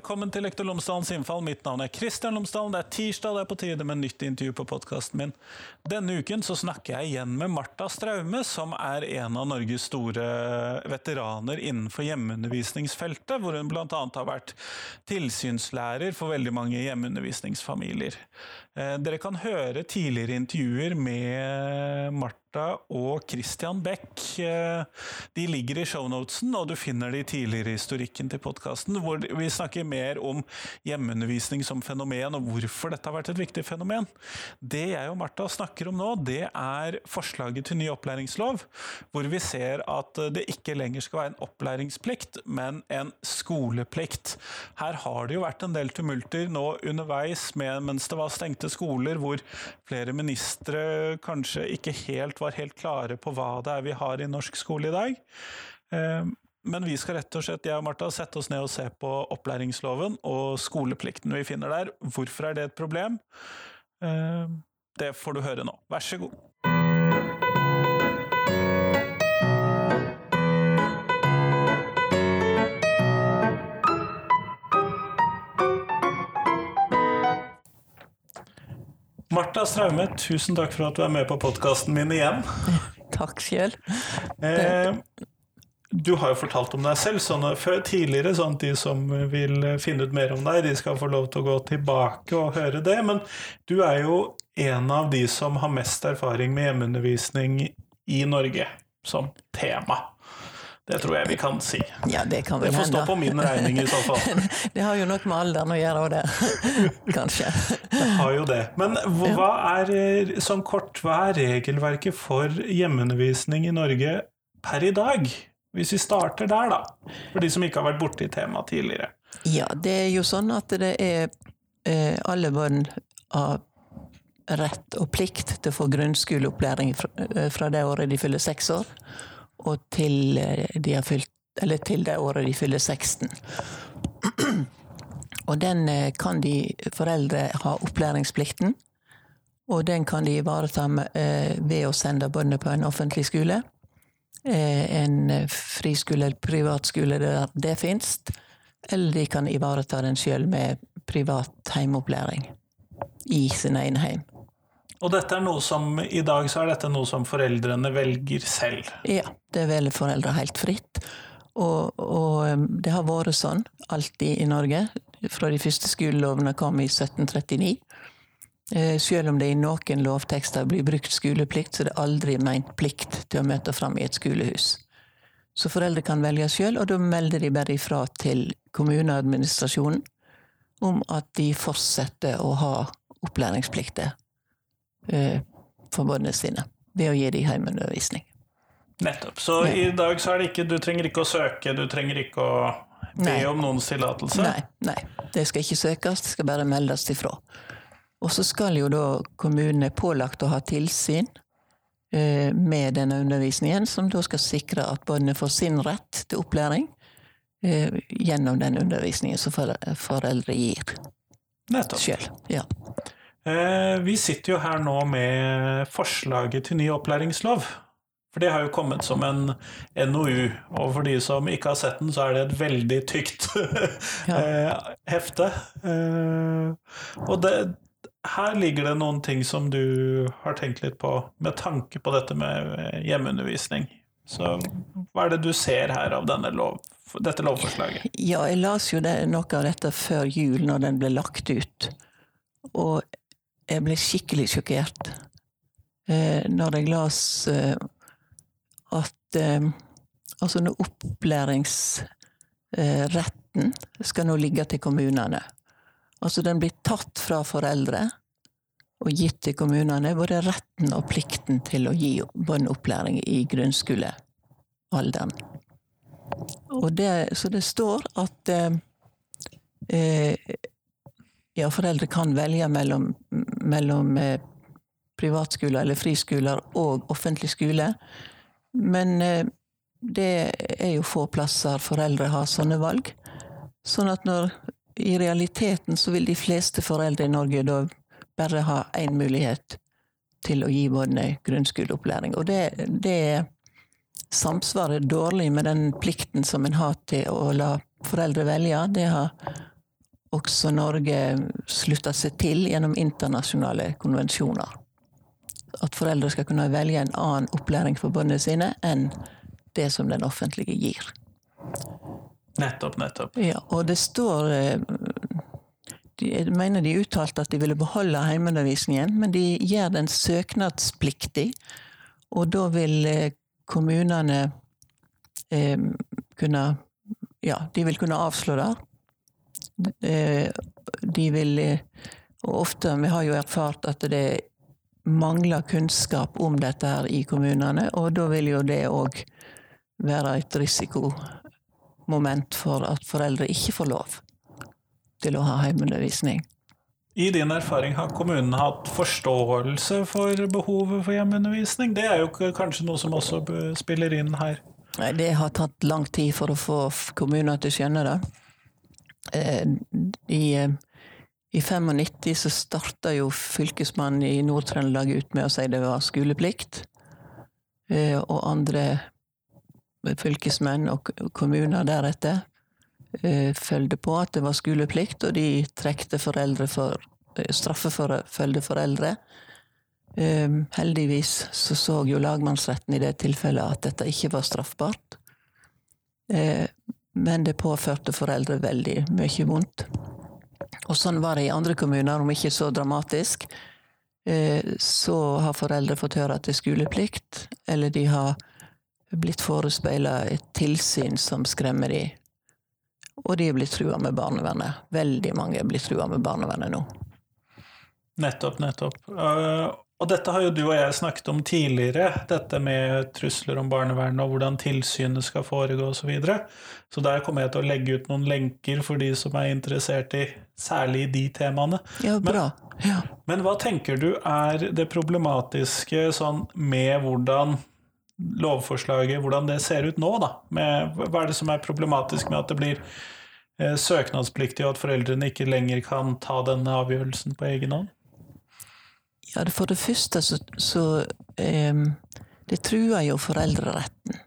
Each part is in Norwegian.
Velkommen til Lektor Lomsdalens innfall. Mitt navn er Kristian Lomsdalen. Det er tirsdag, det er på tide med nytt intervju på podkasten min. Denne uken så snakker jeg igjen med Marta Straume, som er en av Norges store veteraner innenfor hjemmeundervisningsfeltet, hvor hun bl.a. har vært tilsynslærer for veldig mange hjemmeundervisningsfamilier. Eh, dere kan høre tidligere intervjuer med Marta og Christian Beck. Eh, de ligger i shownotesen, og du finner de tidligere i historikken til podkasten, hvor vi snakker mer om hjemmeundervisning som fenomen, og hvorfor dette har vært et viktig fenomen. Det jeg og Martha snakker om nå, det er forslaget til ny opplæringslov, hvor vi ser at det ikke lenger skal være en opplæringsplikt, men en skoleplikt. Her har det jo vært en del tumulter nå underveis med, mens det var stengte skoler, hvor flere ministre kanskje ikke helt var helt klare på hva det er vi har i norsk skole i dag. Eh, men vi skal rett og slett, jeg og Martha, sette oss ned og se på opplæringsloven og skoleplikten vi finner der. Hvorfor er det et problem? Eh, det får du høre nå. Vær så god. Marta Straume, tusen takk for at du er med på podkasten min igjen. Takk sjøl. Eh, du har jo fortalt om deg selv sånn, før tidligere, sånn at de som vil finne ut mer om deg, de skal få lov til å gå tilbake og høre det. Men du er jo en av de som har mest erfaring med hjemmeundervisning i Norge som tema. Det tror jeg vi kan si. Ja, Det kan vel Det får stå på min regning i så fall. det har jo nok med alderen å gjøre òg, det. Kanskje. Det har jo det. Men hva er, sånn kort, hva er regelverket for hjemmeundervisning i Norge per i dag? Hvis vi starter der, da. For de som ikke har vært borti temaet tidligere. Ja, det er jo sånn at det er eh, alle barn har rett og plikt til å få grunnskoleopplæring eh, fra det året de fyller seks år og til, eh, de har fylt, eller til det året de fyller 16. Og den eh, kan de foreldre ha opplæringsplikten. Og den kan de ivareta eh, ved å sende barna på en offentlig skole. En friskole eller privatskole der det fins. Eller de kan ivareta den sjøl med privat heimeopplæring i sin egen heim. Og dette er noe som, i dag så er dette noe som foreldrene velger selv? Ja, det velger foreldre helt fritt. Og, og, um, det har vært sånn alltid i Norge, fra de første skolelovene kom i 1739. Eh, selv om det i noen lovtekster blir brukt skoleplikt, så er det aldri meint plikt til å møte fram i et skolehus. Så foreldre kan velge sjøl, og da melder de bare ifra til kommuneadministrasjonen om at de fortsetter å ha opplæringsplikter eh, for barna sine ved å gi dem hjemmeundervisning. Nettopp. Så ja. i dag så er det ikke Du trenger ikke å søke, du trenger ikke å be nei. om noens tillatelse? Nei, nei. Det skal ikke søkes, det skal bare meldes ifra. Og så skal jo da kommunene pålagt å ha tilsyn eh, med denne undervisningen, som da skal sikre at barna får sin rett til opplæring eh, gjennom den undervisningen som foreldre gir. Nettopp. Selv, Ja. Eh, vi sitter jo her nå med forslaget til ny opplæringslov. For det har jo kommet som en NOU, og for de som ikke har sett den, så er det et veldig tykt ja. Eh, hefte. Eh, og det, her ligger det noen ting som du har tenkt litt på med tanke på dette med hjemmeundervisning. Så hva er det du ser her av lov, dette lovforslaget? Ja, jeg las jo det, noe av dette før jul, når den ble lagt ut. Og jeg ble skikkelig sjokkert eh, når jeg las eh, at eh, altså når opplæringsretten skal nå ligge til kommunene. Altså den blir tatt fra foreldre og gitt til kommunene, både retten og plikten til å gi barn opplæring i grunnskolealderen. Det, så det står at eh, ja, foreldre kan velge mellom, mellom eh, privatskoler eller friskoler og offentlig skole. Men eh, det er jo få plasser foreldre har sånne valg. Sånn at når i realiteten så vil de fleste foreldre i Norge da bare ha én mulighet til å gi barna grunnskoleopplæring. Og det, det samsvarer dårlig med den plikten som en har til å la foreldre velge. Det har også Norge slutta seg til gjennom internasjonale konvensjoner. At foreldre skal kunne velge en annen opplæring for barna sine enn det som den offentlige gir. Nettopp, nettopp. Ja, og det står eh, Jeg mener de uttalte at de ville beholde heimeundervisningen, men de gjør den søknadspliktig. Og da vil eh, kommunene eh, kunne Ja, de vil kunne avslå det. Eh, de vil eh, Og ofte, vi har jo erfart at det mangler kunnskap om dette her i kommunene, og da vil jo det òg være et risikomoment for at foreldre ikke får lov til å ha hjemmeundervisning. I din erfaring, har kommunen hatt forståelse for behovet for hjemmeundervisning? Det er jo kanskje noe som også spiller inn her? Nei, det har tatt lang tid for å få kommuner til å skjønne det. Eh, I, eh, i 95 så starta jo fylkesmannen i Nord-Trøndelag ut med å si det var skoleplikt. Eh, og andre fylkesmenn og kommuner deretter følgde på at det var skoleplikt, og de trekte foreldre for straffeforfølgde foreldre. Heldigvis så så jo lagmannsretten i det tilfellet at dette ikke var straffbart. Men det påførte foreldre veldig mye vondt. Og sånn var det i andre kommuner, om ikke så dramatisk. Eh, så har foreldre fått høre at det er skoleplikt, eller de har blitt forespeila et tilsyn som skremmer de. Og de er blitt trua med barnevernet. Veldig mange er blitt trua med barnevernet nå. Nettopp, nettopp. Og dette har jo du og jeg snakket om tidligere, dette med trusler om barnevernet og hvordan tilsynet skal foregå osv. Så, videre. så der kommer jeg til å legge ut noen lenker for de som er interessert i særlig de temaene. Ja, bra. Ja. Men, men hva tenker du er det problematiske sånn med hvordan lovforslaget, hvordan det ser ut nå, da? Med, hva er det som er problematisk med at det blir eh, søknadspliktig, og at foreldrene ikke lenger kan ta denne avgjørelsen på egen hånd? Ja, For det første så, så eh, Det truer jo foreldreretten.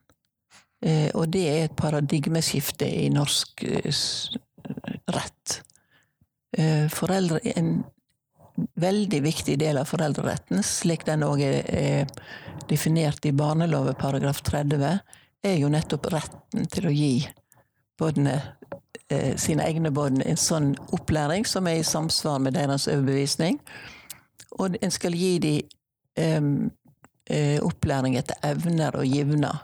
Eh, og det er et paradigmeskifte i norsk eh, rett. Eh, foreldre, en veldig viktig del av foreldreretten, slik den òg er, er definert i barneloven paragraf 30, er jo nettopp retten til å gi bådene eh, sine egne barn en sånn opplæring som er i samsvar med deres overbevisning og en skal gi dem um, opplæring etter evner og givner.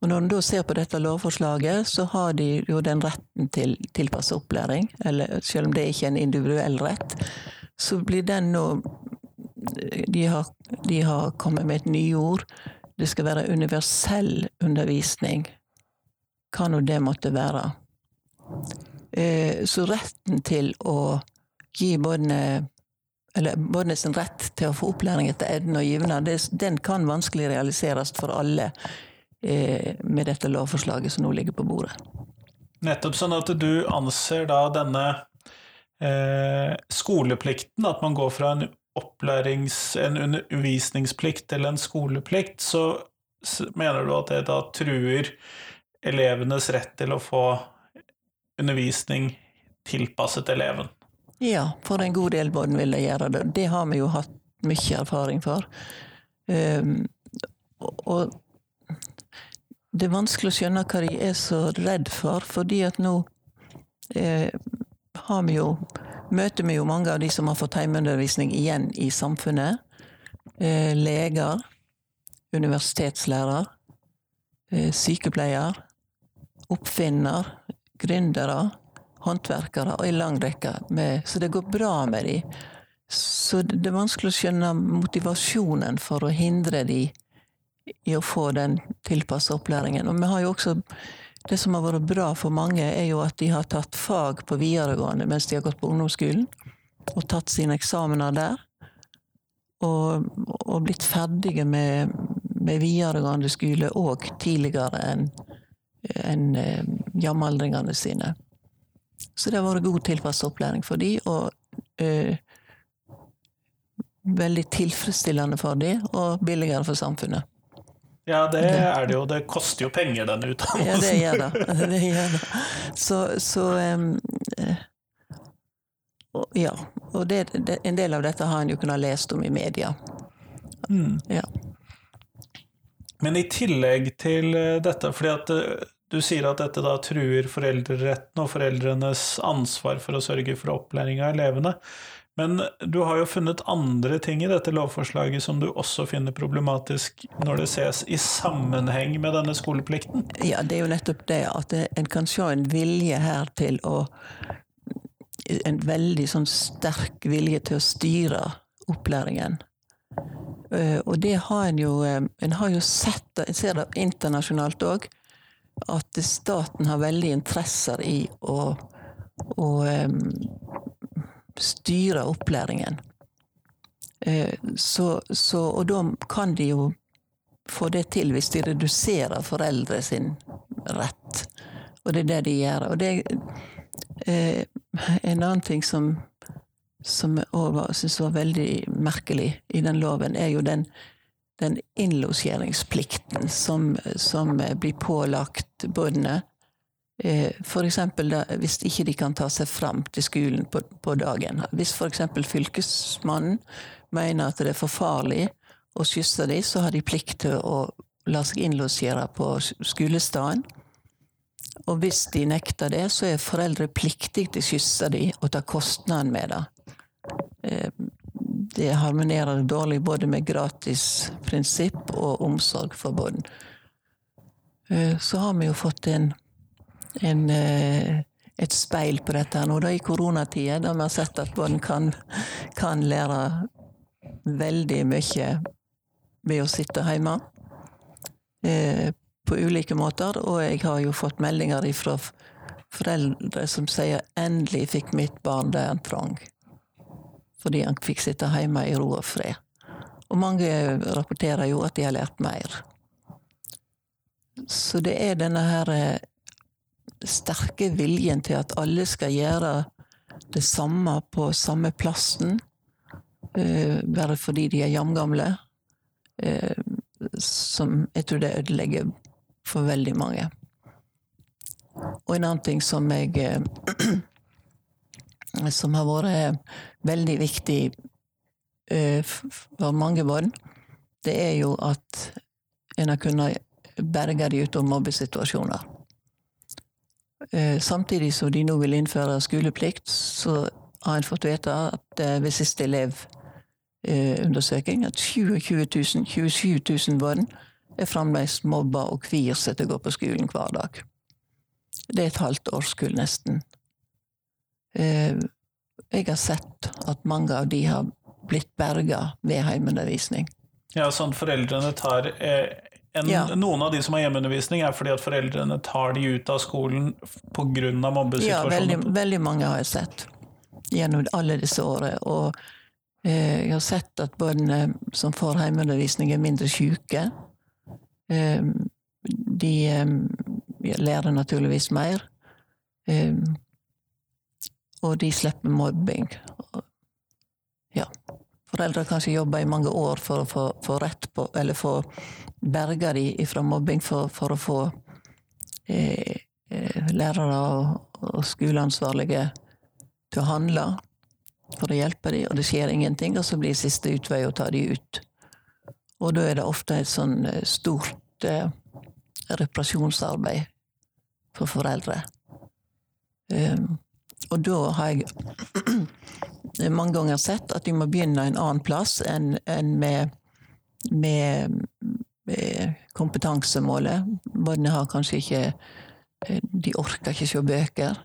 Og når en da ser på dette lovforslaget, så har de jo den retten til tilpasset opplæring, eller selv om det ikke er en individuell rett, så blir den nå de har, de har kommet med et nyord. Det skal være universell undervisning. Hva nå det måtte være. Eh, så retten til å gi både eller barnets rett til å få opplæring etter evne og givende, den kan vanskelig realiseres for alle eh, med dette lovforslaget som nå ligger på bordet. Nettopp sånn at du anser da denne eh, skoleplikten, at man går fra en opplærings, en undervisningsplikt til en skoleplikt, så mener du at det da truer elevenes rett til å få undervisning tilpasset eleven? Ja, for en god del barn vil de gjøre det. Det har vi jo hatt mye erfaring for. Um, og det er vanskelig å skjønne hva de er så redd for, fordi at nå eh, har vi jo møter vi jo mange av de som har fått hjemmeundervisning igjen i samfunnet. Eh, leger, universitetslærer, eh, sykepleier, oppfinner, gründere håndverkere og ei lang rekke med Så det går bra med de. Så det er vanskelig å skjønne motivasjonen for å hindre de i å få den tilpassa opplæringen. Og vi har jo også det som har vært bra for mange, er jo at de har tatt fag på videregående mens de har gått på ungdomsskolen, og tatt sine eksamener der. Og, og blitt ferdige med, med videregående skole òg tidligere enn en, en, jamaldringene sine. Så det har vært god tilpasset opplæring for de, og øh, veldig tilfredsstillende for de, og billigere for samfunnet. Ja, det er det jo. Det koster jo penger, denne utdannelsen. Ja, det gjør det. det, gjør det. Så, så um, Ja. Og det, det, en del av dette har en jo kunnet lest om i media. Mm. Ja. Men i tillegg til eh, dette, fordi at du sier at dette da truer foreldreretten og foreldrenes ansvar for å sørge for opplæring av elevene. Men du har jo funnet andre ting i dette lovforslaget som du også finner problematisk når det ses i sammenheng med denne skoleplikten? Ja, det er jo nettopp det at en kan se en vilje her til å En veldig sånn sterk vilje til å styre opplæringen. Eh, og det har en jo eh, En har jo sett En ser det internasjonalt òg. At staten har veldig interesser i å, å styre opplæringen. Eh, så, så, og da kan de jo få det til hvis de reduserer foreldre sin rett. Og det er det de gjør. Og det er En annen ting som, som jeg syns var veldig merkelig i den loven, er jo den, den innlosjeringsplikten som, som blir pålagt bøndene. Eh, F.eks. hvis ikke de kan ta seg fram til skolen på, på dagen. Hvis f.eks. fylkesmannen mener at det er for farlig å skysse dem, så har de plikt til å la seg innlosjere på skolestaden. Og hvis de nekter det, så er foreldre pliktige til å kysse dem og ta kostnaden med det. Det harmonerer dårlig både med gratisprinsipp og omsorg for barn. Så har vi jo fått en, en, et speil på dette nå da, i koronatida, da vi har sett at barn kan, kan lære veldig mye ved å sitte hjemme på ulike måter, og jeg har jo fått meldinger fra foreldre som sier 'endelig fikk mitt barn det han trang'. Fordi han fikk sitte hjemme i ro og fred. Og mange rapporterer jo at de har lært mer. Så det er denne her sterke viljen til at alle skal gjøre det samme på samme plassen, bare fordi de er jamgamle, som jeg tror det ødelegger for veldig mange. Og en annen ting som jeg Som har vært veldig viktig for mange barn, det er jo at en har kunnet berge de ut av mobbesituasjoner. Samtidig som de nå vil innføre skoleplikt, så har en fått vite at ved siste elevundersøking at 27 000, 27 000 barn er fremdeles mobba og kvir seg til å gå på skolen hver dag. Det er et halvt årskull, nesten. Jeg har sett at mange av de har blitt berga ved hjemmeundervisning. Ja, sånn foreldrene tar en, Ja. Noen av de som har hjemmeundervisning, er fordi at foreldrene tar de ut av skolen pga. Ja, mobbesituasjonen. veldig, veldig mange har jeg sett gjennom alle disse årene. Og eh, jeg har sett at barn eh, som får hjemmeundervisning, er mindre syke. Eh, de eh, lærer naturligvis mer. Og de slipper mobbing. Ja. Foreldre kanskje jobba i mange år for å få, få rett på, eller få berga de fra mobbing, for, for å få eh, eh, lærere og, og skoleansvarlige til å handle for å hjelpe dem, og det skjer ingenting, og så blir siste utvei å ta dem ut. Og da er det ofte et sånn eh, stort eh, reparasjonsarbeid for foreldre. Um, og da har jeg mange ganger sett at de må begynne en annen plass enn enn med, med, med kompetansemålet. Barna har kanskje ikke eh, De orker ikke se bøker.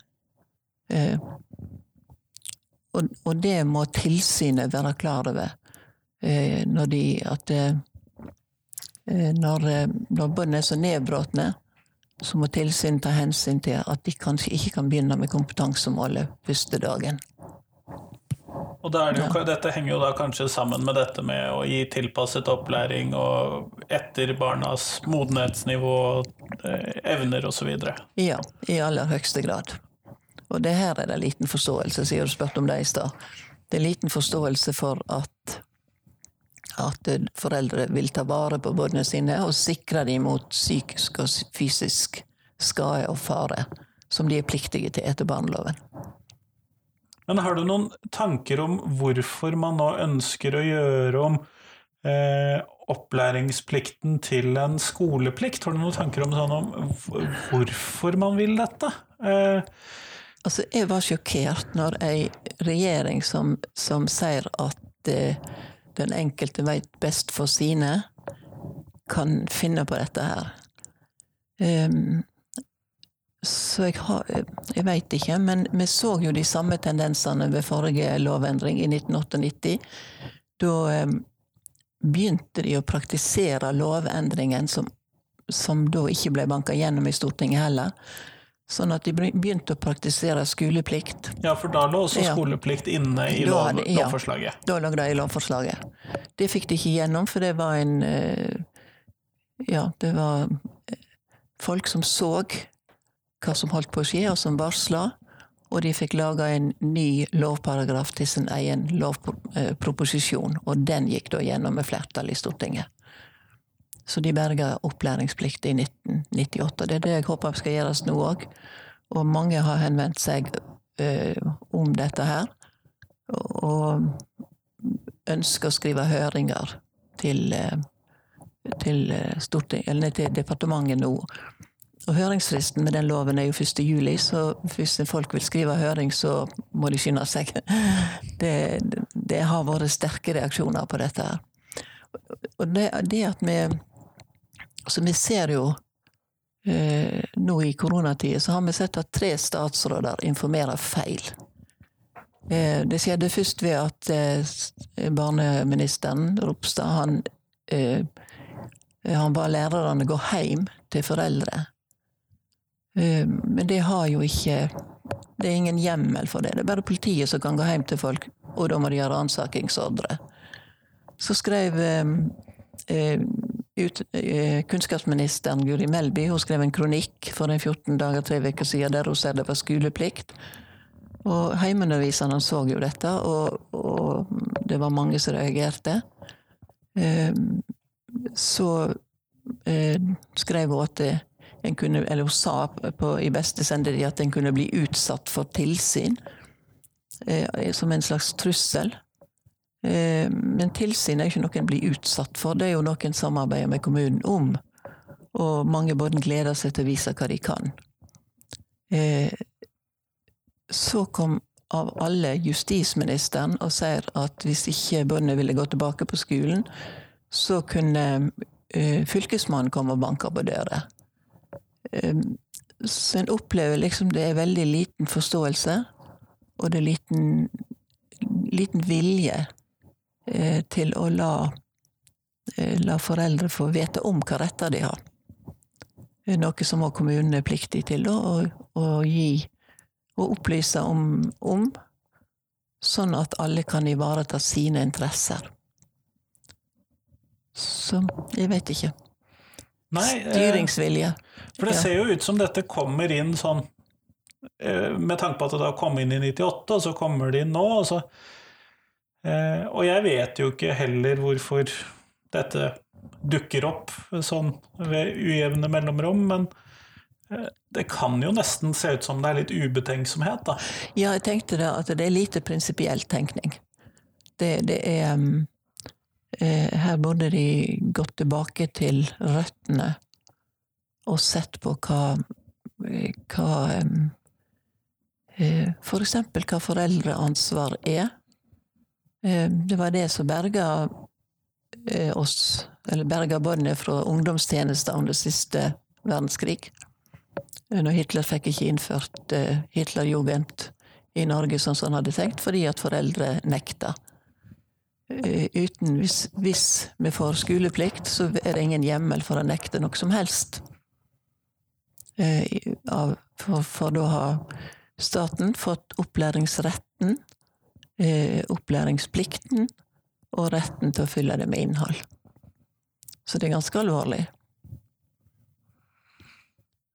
Eh, og, og det må tilsynet være klar over. Eh, når de at når, når barn er så nedbråtne, så må tilsynet ta hensyn til at de kanskje ikke kan begynne med kompetansemålet første dagen. Og det jo, dette henger jo da kanskje sammen med dette med å gi tilpasset opplæring og etter barnas modenhetsnivå, eh, evner osv. Ja, i aller høyeste grad. Og det her er det liten forståelse, siden du spurte om det i stad. Det er liten forståelse for at, at foreldre vil ta vare på barna sine og sikre dem mot psykisk og fysisk skade og fare, som de er pliktige til etter barneloven. Men har du noen tanker om hvorfor man nå ønsker å gjøre om eh, opplæringsplikten til en skoleplikt? Har du noen tanker om, sånn om hvorfor man vil dette? Eh, altså, jeg var sjokkert når ei regjering som, som sier at eh, den enkelte veit best for sine, kan finne på dette her. Um, så jeg, har, jeg veit ikke, men vi så jo de samme tendensene ved forrige lovendring i 1998. Da um, begynte de å praktisere lovendringen som, som da ikke ble banka gjennom i Stortinget heller. Sånn at de begynte å praktisere skoleplikt. Ja, for da lå også skoleplikt inne i lov, hadde, ja, lovforslaget? Da lå det i lovforslaget. Det fikk de ikke gjennom, for det var en eh, Ja, det var eh, folk som så hva som holdt på å skje, og som varsla. Og de fikk laga en ny lovparagraf til sin egen lovproposisjon, og den gikk da gjennom med flertall i Stortinget. Så de berga opplæringsplikt i 1998. Det er det jeg håper skal gjøres nå òg. Og mange har henvendt seg ø, om dette her. Og ønsker å skrive høringer til, uh, til, storting, til departementet nå og høringsfristen med den loven er jo 1. juli, så hvis folk vil skrive høring, så må de skynde seg. Det, det, har vært sterke reaksjoner på dette. Og det, det at vi Altså, vi ser jo eh, nå i koronatida så har vi sett at tre statsråder informerer feil. Eh, det skjedde først ved at eh, barneministeren, Ropstad, han, eh, han ba lærerne gå hjem til foreldre Eh, men det har jo ikke Det er ingen hjemmel for det. Det er bare politiet som kan gå hjem til folk, og da må de ha ransakingsordre. Så skrev eh, eh, ut, eh, kunnskapsministeren Guri Melby hun skrev en kronikk for en 14 dager, tre uker siden der hun sa det var skoleplikt. Og heimeunderviserne så jo dette, og, og, det var mange som reagerte. Eh, så eh, skrev hun at en kunne, eller hun sa på, i beste sendetid at en kunne bli utsatt for tilsyn. Som en slags trussel. Eh, men tilsyn er ikke noe en blir utsatt for, det er jo noe en samarbeider med kommunen om. Og mange både gleder seg til å vise hva de kan. Eh, så kom av alle justisministeren og sier at hvis ikke bøndene ville gå tilbake på skolen, så kunne eh, fylkesmannen komme og banke på døra. Så en opplever liksom det er veldig liten forståelse, og det er liten, liten vilje til å la, eh, la foreldre få vite om hva retter de har. Noe som også kommunen er pliktig til å, å gi og opplyse om, om, sånn at alle kan ivareta sine interesser. Så jeg vet ikke. Nei, eh, Styringsvilje. For det ser jo ut som dette kommer inn sånn eh, Med tanke på at det da kom inn i 98, og så kommer det inn nå. Og, så, eh, og jeg vet jo ikke heller hvorfor dette dukker opp sånn ved ujevne mellomrom, men det kan jo nesten se ut som det er litt ubetenksomhet, da. Ja, jeg tenkte da at det er lite prinsipiell tenkning. Det, det er um Eh, her burde de gått tilbake til røttene og sett på hva, hva eh, For eksempel hva foreldreansvar er. Eh, det var det som berga oss, eller berga båndet fra ungdomstjenester under siste verdenskrig. Når Hitler fikk ikke innført Hitlerjugend i Norge sånn som han hadde tenkt, fordi at foreldre nekta. Eh, uten, hvis, hvis, vi får skoleplikt, så er det ingen hjemmel for å nekte noe som helst. Eh, for, for da har staten fått opplæringsretten, eh, opplæringsplikten og retten til å fylle det med innhold. Så det er ganske alvorlig.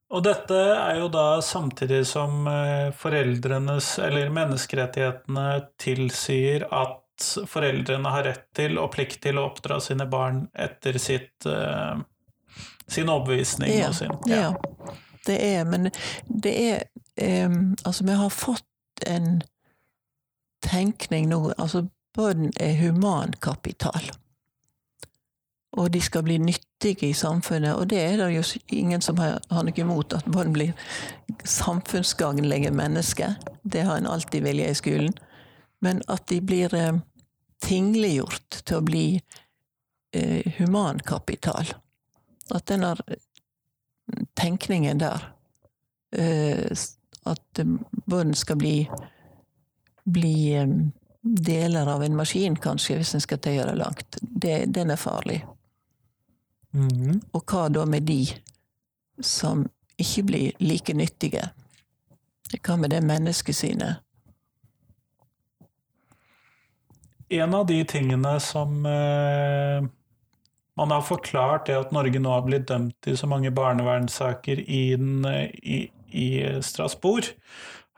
Og dette er jo da samtidig som foreldrenes, eller menneskerettighetene, tilsier at foreldrene har rett til og plikt til å oppdra sine barn etter sitt, uh, sin overbevisning. Ja, sin, ja. ja, det er Men det er um, Altså, vi har fått en tenkning nå Altså, barn er humankapital. Og de skal bli nyttige i samfunnet, og det er det jo ingen som har, har noe imot at barn blir samfunnsgagnlige mennesker. Det har en alltid vilje i skolen. Men at de blir eh, tingliggjort til å bli eh, humankapital. At den der tenkningen der eh, At barn skal bli, bli deler av en maskin, kanskje, hvis en skal tøye det langt, det, den er farlig. Mhm. Og hva da med de som ikke blir like nyttige? Hva med det menneskesynet? En av de tingene som eh, man har forklart, er at Norge nå har blitt dømt i så mange barnevernssaker i, eh, i, i Strasbourg,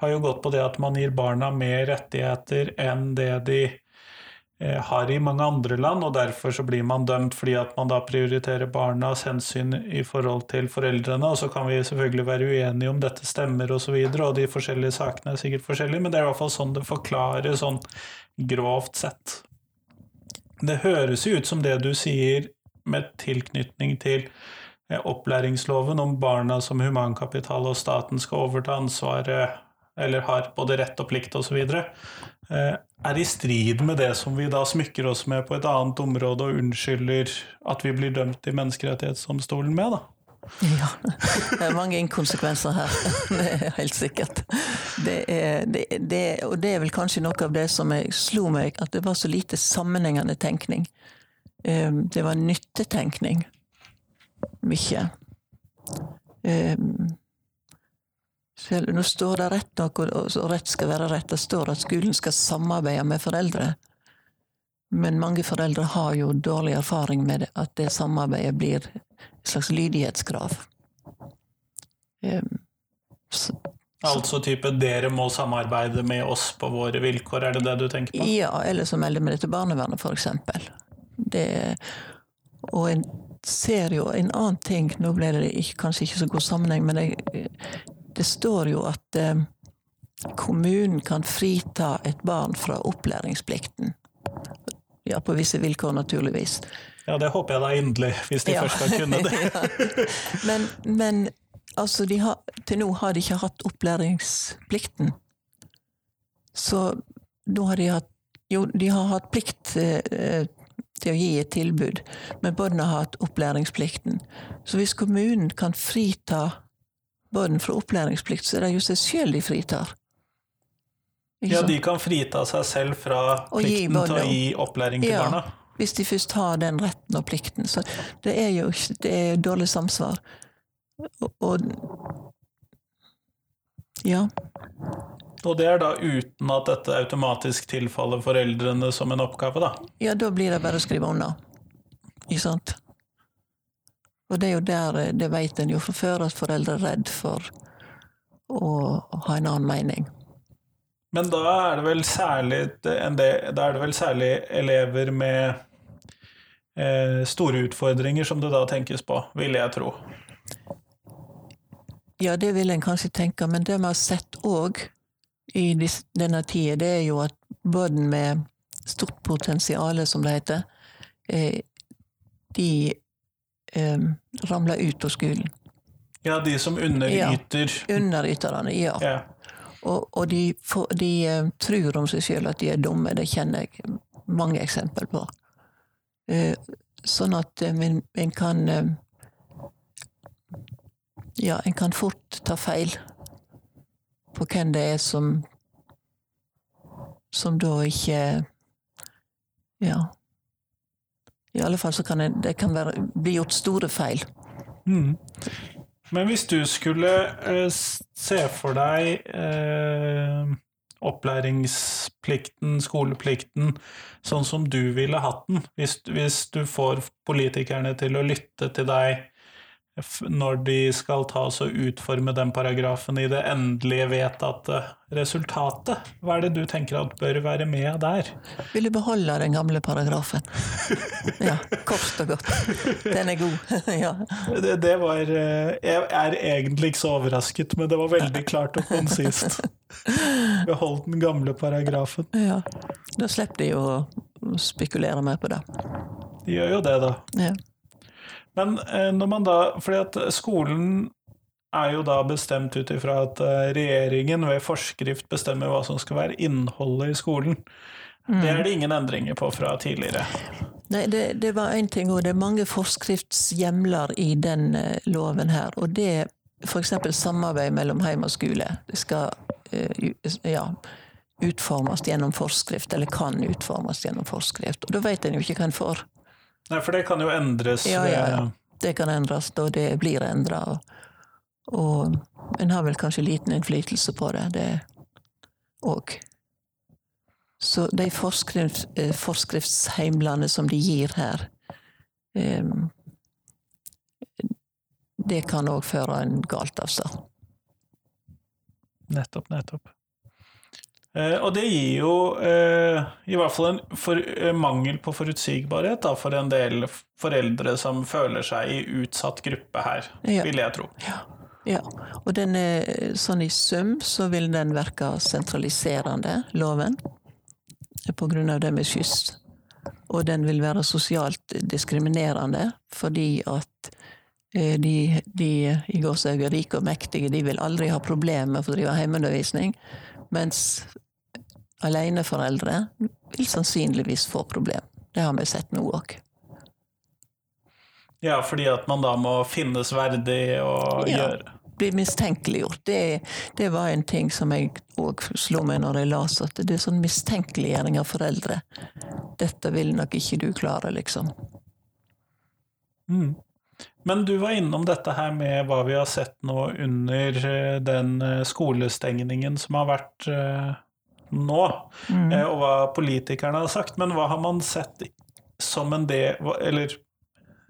har jo gått på det at man gir barna mer rettigheter enn det de eh, har i mange andre land, og derfor så blir man dømt fordi at man da prioriterer barnas hensyn i forhold til foreldrene. Og så kan vi selvfølgelig være uenige om dette stemmer osv., og, så videre, og de forskjellige sakene er sikkert forskjellige, men det er i hvert fall sånn det forklares sånn grovt sett. Det høres jo ut som det du sier med tilknytning til eh, opplæringsloven om barna som humankapital og staten skal overta ansvaret, eller har både rett og plikt osv., eh, er i strid med det som vi da smykker oss med på et annet område og unnskylder at vi blir dømt i Menneskerettighetsdomstolen med, da. Ja, det er mange inkonsekvenser her. Det er helt sikkert. Det er, det, det, og det er vel kanskje noe av det som jeg slo meg, at det var så lite sammenhengende tenkning. Um, Det var nyttetenkning. Mye. Selv- Nå står det rett nok, og rett skal være rett. Det står at skolen skal samarbeide med foreldre. Men mange foreldre har jo dårlig erfaring med at det samarbeidet blir et slags lydighetskrav. Um, så, Altså type 'dere må samarbeide med oss på våre vilkår', er det det du tenker på? Ja, eller så melder med det til barnevernet, eksempel. Det, og en ser jo en annen ting, nå ble det ikke, kanskje ikke så god sammenheng, men det, det står jo at eh, kommunen kan frita et barn fra opplæringsplikten. Ja, på visse vilkår, naturligvis. Ja, det håper jeg da inderlig, hvis de Ja. først skal kunne det. Ja. Men, men altså, de har, til nå har de ikke hatt opplæringsplikten. Så nå har de hatt Jo, de har hatt plikt eh, til å gi et tilbud, men barna har hatt opplæringsplikten. Så hvis kommunen kan frita barn fra opplæringsplikt, så er det jo seg sjøl de fritar. Ikke Ja, de kan frita seg selv fra plikten til å gi opplæring til Ja. barna. Hvis de først har den retten og plikten. Så det er jo det er dårlig samsvar. Og, og Ja. Og det er da uten at dette automatisk tilfaller foreldrene som en oppgave, da. Ja, da blir det bare å skrive unna. Ikke sant? Og det er jo der, det vet en jo fra før, at foreldre er redd for å ha en annen mening. Men da er det vel særlig, da er det vel særlig elever med eh, store utfordringer som det da tenkes på, vil jeg tro. Ja, det vil en kanskje tenke, men det vi har sett òg i denne tida, det er jo at barn med stort potensial, som det heter, eh, de eh, ramler ut av skolen. Ja, de som underyter. Underyterne, ja. Ja. Og, og de, for, de eh, tror om seg sjøl at de er dumme. Det kjenner jeg mange eksempel på. Eh, sånn at eh, en, en kan eh, Ja, en kan fort ta feil på hvem det er som Som da ikke Ja. I alle fall så kan det, det kan være, bli gjort store feil. Mm. Men hvis du skulle eh, se for deg eh, opplæringsplikten, skoleplikten, sånn som du ville hatt den, hvis, hvis du får politikerne til å lytte til deg når de skal ta oss og utforme den paragrafen i det endelige vedtatte resultatet, hva er det du tenker at bør være med der? Vil du beholde den gamle paragrafen. Ja, kort og godt. Den er god. Ja. Det, det var eh, Jeg er egentlig ikke så overrasket, men det var veldig klart og konsist. Behold den gamle paragrafen. Ja. Da slipper de å spekulere mer på det. De gjør jo det, da. Ja. Men eh, når man da Fordi at skolen er jo da bestemt ut ifra at eh, regjeringen ved forskrift bestemmer hva som skal være innholdet i skolen. Det er det ingen endringer på fra tidligere. Nei, det, det var én ting, og det er mange forskriftshjemler i den eh, loven her. Og det f.eks. samarbeid mellom heim og skole. Det skal ja, utformes gjennom forskrift, eller kan utformes gjennom forskrift. Og da vet en jo ikke hva en får. Nei, for det kan jo endres Ja, ja, ja. Det kan endres, og det blir endra. Og, og en har vel kanskje liten innflytelse på det, det òg. Så de forskrift, eh, forskriftsheimlene som de gir her, um, det kan òg føre en galt av seg. Nettopp, nettopp. Eh, og det gir jo eh, i hvert fall en for, eh, mangel på forutsigbarhet da, for en del foreldre som føler seg i utsatt gruppe her, Ja. vil jeg tro. Ja, og den er, sånn i sum så vil den virke sentraliserende, loven, på grunn av det med skyss. Og den vil være sosialt diskriminerende, fordi at de, de i gåsehud rike og mektige, de vil aldri ha problemer med å drive hjemmeundervisning, mens aleneforeldre vil sannsynligvis få problem. Det har vi sett nå òg. Ja, fordi at man da må finnes verdig og Ja. gjøre Bli mistenkeliggjort. Det, det var en ting som jeg òg slo meg når jeg las, at det er sånn mistenkeliggjøring av foreldre. Dette vil nok ikke du klare, liksom. Mm. Men du var innom dette her med hva vi har sett nå under eh, den eh, skolestengningen som har vært eh, nå, mm. og hva politikerne har sagt. Men hva har man sett som en del Eller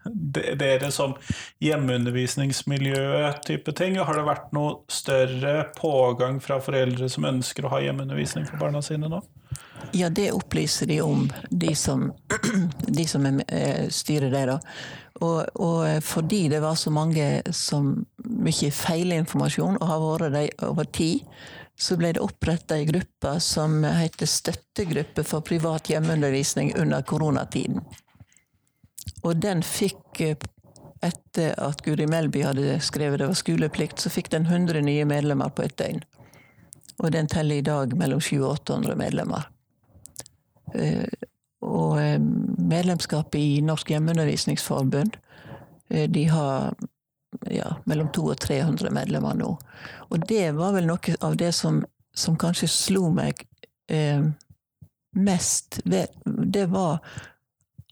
de- det som hjemmeundervisningsmiljø type ting? Har det vært noe større pågang fra foreldre som ønsker å ha hjemmeundervisning for barna sine nå? Ja, det opplyser de om, de som, de som er, eh, styrer det. da. Og, og fordi det var så mange som mye feilinformasjon, og har vært det over tid, så ble det oppretta ei gruppe som heter Støttegruppe for privat hjemmeundervisning under koronatiden. Og den fikk, eh, etter at Guri Melby hadde skrevet det var skoleplikt, så fikk den 100 nye medlemmer på et døgn. Og den teller i dag mellom 700 og 800 medlemmer. Eh, Og eh, medlemskapet i Norsk hjemmeundervisningsforbund, de har ja, mellom 200 og 300 medlemmer nå. Og det var vel noe av det som, som kanskje slo meg eh, mest ved Det var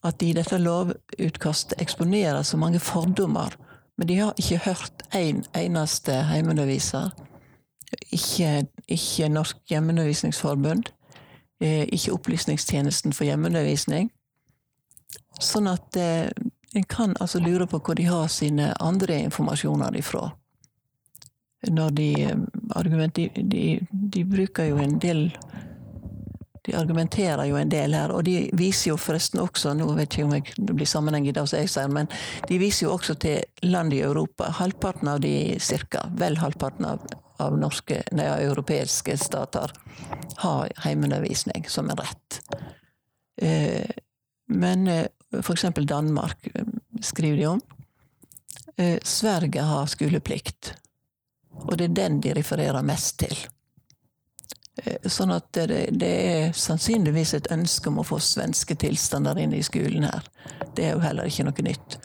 at de i dette lovutkastet eksponerer så mange fordommer. Men de har ikke hørt én en eneste hjemmeunderviser. Ikke, ikke Norsk hjemmeundervisningsforbund. Eh, ikke Opplysningstjenesten for hjemmeundervisning. Sånn at eh, en kan altså lure på hvor de har sine andre informasjoner ifra. Når de eh, de, de, de bruker jo en del De argumenterer jo en del her, og de viser jo forresten også Nå vet jeg ikke om jeg, det blir sammenheng i det jeg sier, men de viser jo også til land i Europa. Halvparten av de cirka, vel halvparten av, av norske, nei, europeiske stater har heimeundervisning som en rett. Eh, men eh, eksempel Danmark eh, skriver de om. Eh, Sverige har skoleplikt, og det er den de refererer mest til. Eh, Sånn at det, det er sannsynligvis et ønske om å få svenske tilstander inn i skolen her. Det er jo heller ikke noe nytt.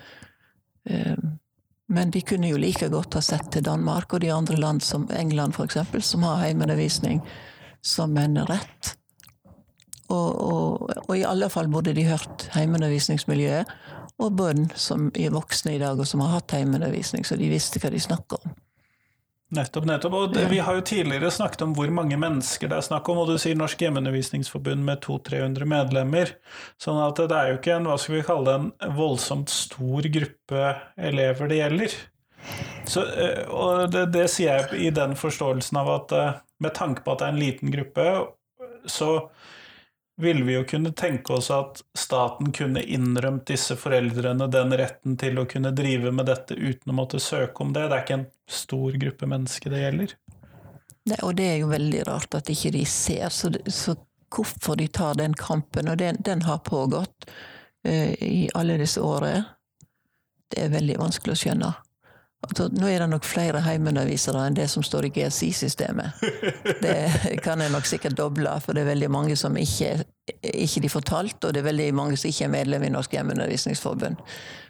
Eh, Men de kunne jo like godt ha sett til Danmark og de andre land, som England f.eks., som har heimeundervisning som en rett. Og, og, og i alle fall burde de hørt heimeundervisningsmiljøet og bønn som er voksne i dag, og som har hatt heimeundervisning, så de visste hva de snakka om. Nettopp, nettopp. Og det, vi har jo tidligere snakket om hvor mange mennesker det er snakk om, og du sier Norsk hjemmeundervisningsforbund med 200-300 medlemmer. Sånn at det er jo ikke en, hva skal vi kalle det, en voldsomt stor gruppe elever det gjelder. Så, eh, og det, det sier jeg i den forståelsen av at eh, med tanke på at det er en liten gruppe, så ville vi jo kunne tenke oss at staten kunne innrømt disse foreldrene den retten til å kunne drive med dette uten å måtte søke om det. Det er ikke en stor gruppe mennesker det gjelder. Det, og det er jo veldig rart at ikke de ser, så, så hvorfor de tar den kampen, og den, den har pågått uh, i alle disse årene, det er veldig vanskelig å skjønne. Altså, nå er det nok flere heimeundervisere enn det som står i GSI-systemet. Det kan jeg nok sikkert doble, for det er veldig mange som ikke, ikke de får talt, og det er veldig mange som ikke er medlem i Norsk hjemmeundervisningsforbund.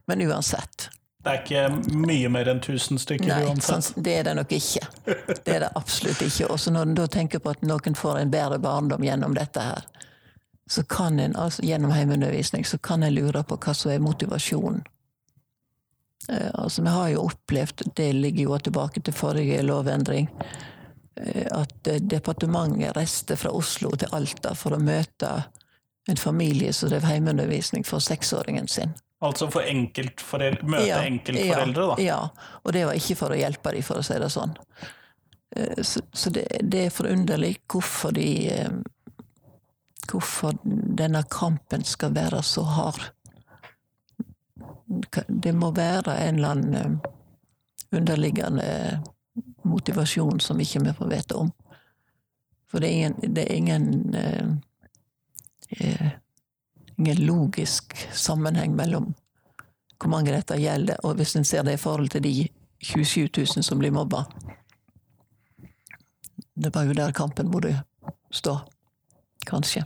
Men uansett. Det er ikke mye mer enn 1000 stykker Nei, uansett? sånn, det er det nok ikke. Det er det absolutt ikke. Og når en da tenker på at noen får en bedre barndom gjennom dette her, så kan en, altså gjennom heimeundervisning, så kan en lure på hva som er motivasjonen. Eh, altså, vi har jo opplevd, det ligger jo tilbake til forrige lovendring, eh, at eh, departementet reiste fra Oslo til Alta for å møte en familie som drev heimeundervisning for seksåringen sin. Altså for enkeltforeldre, møte Ja, enkeltforeldre, da? Ja, og det var ikke for å hjelpe dem, for å si det sånn. Så, så det, det er forunderlig hvorfor de Hvorfor denne kampen skal være så hard. Det må være en eller annen eh, underliggende motivasjon som ikke vi får vite om. For det er ingen, det er ingen eh, eh, ingen logisk sammenheng mellom hvor mange dette gjelder, og hvis en ser det i forhold til de 27 000 som blir mobba. Det var jo der kampen burde stå. Kanskje.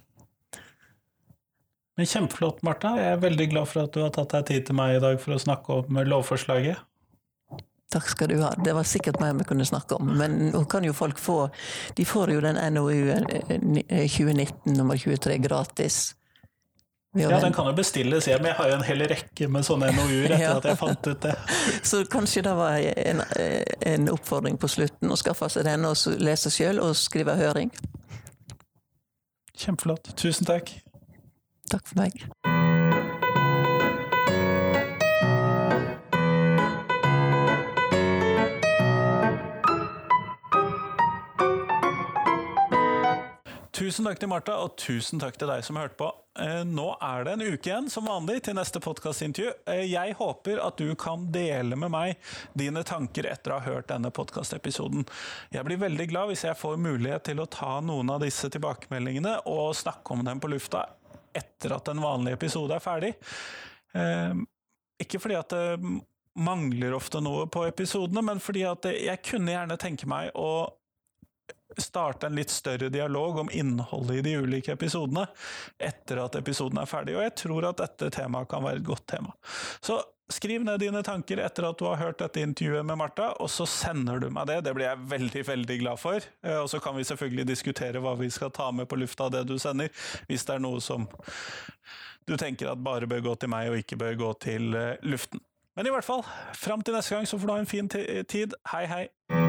Men Kjempeflott, Martha. Jeg er veldig glad for at du har tatt deg tid til meg i dag for å snakke om lovforslaget. Takk skal du ha. Det var sikkert mer vi kunne snakke om. Men nå kan jo folk få De får jo den NOU 2019 nummer 23 gratis. Ja, den kan jo bestilles hjem. Jeg har jo en hel rekke med sånne NOU-er etter Ja. at jeg fant ut det. Så kanskje det var en, en oppfordring på slutten å skaffe seg den og lese sjøl og skrive høring. Kjempeflott. Tusen takk. Takk for meg. Tusen takk til Martha, og tusen takk til deg som hørte på. Eh, Nå er det en uke igjen, som vanlig, til neste podkastintervju. Jeg håper at du kan dele med meg dine tanker etter å ha hørt denne podkastepisoden. Jeg blir veldig glad hvis jeg får mulighet til å ta noen av disse tilbakemeldingene og snakke om dem på lufta etter at en vanlig episode er ferdig. Eh, Ikke fordi at det mangler ofte noe på episodene, men fordi at jeg kunne gjerne tenke meg å starte en litt større dialog om innholdet i de ulike episodene etter at episoden er ferdig, og jeg tror at dette temaet kan være et godt tema. Så skriv ned dine tanker etter at du har hørt dette intervjuet med Martha, og så sender du meg det. Det blir jeg veldig, veldig glad for. Eh, Og så kan vi selvfølgelig diskutere hva vi skal ta med på lufta av det du sender, hvis det er noe som du tenker at bare bør gå til meg og ikke bør gå til eh, luften. Men i hvert fall, fram til neste gang så får du ha en fin tid. Hei, hei!